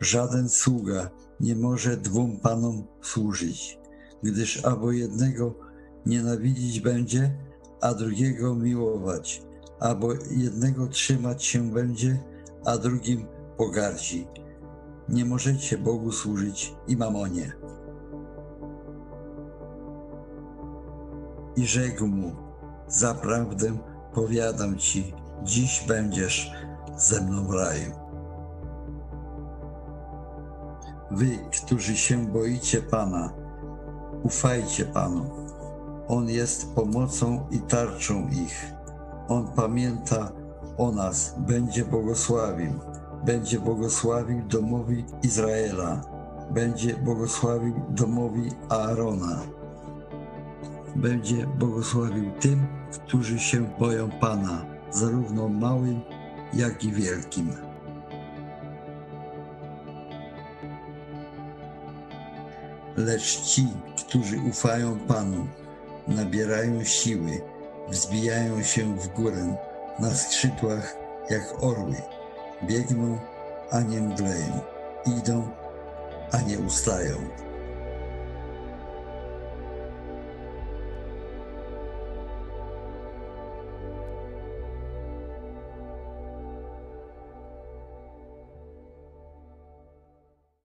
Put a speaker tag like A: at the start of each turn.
A: Żaden sługa nie może dwóm panom służyć, gdyż albo jednego nienawidzić będzie, a drugiego miłować, albo jednego trzymać się będzie, a drugim pogardzi. Nie możecie Bogu służyć i mamonie. I rzekł mu, zaprawdę powiadam ci, dziś będziesz ze mną w raju. Wy, którzy się boicie Pana, ufajcie Panu. On jest pomocą i tarczą ich. On pamięta o nas, będzie błogosławił. Będzie błogosławił domowi Izraela. Będzie błogosławił domowi Aarona. Będzie błogosławił tym, którzy się boją Pana, zarówno małym, jak i wielkim. Lecz ci, którzy ufają Panu, nabierają siły, wzbijają się w górę na skrzydłach jak orły. Biegną, a nie mdleją. Idą, a nie ustają.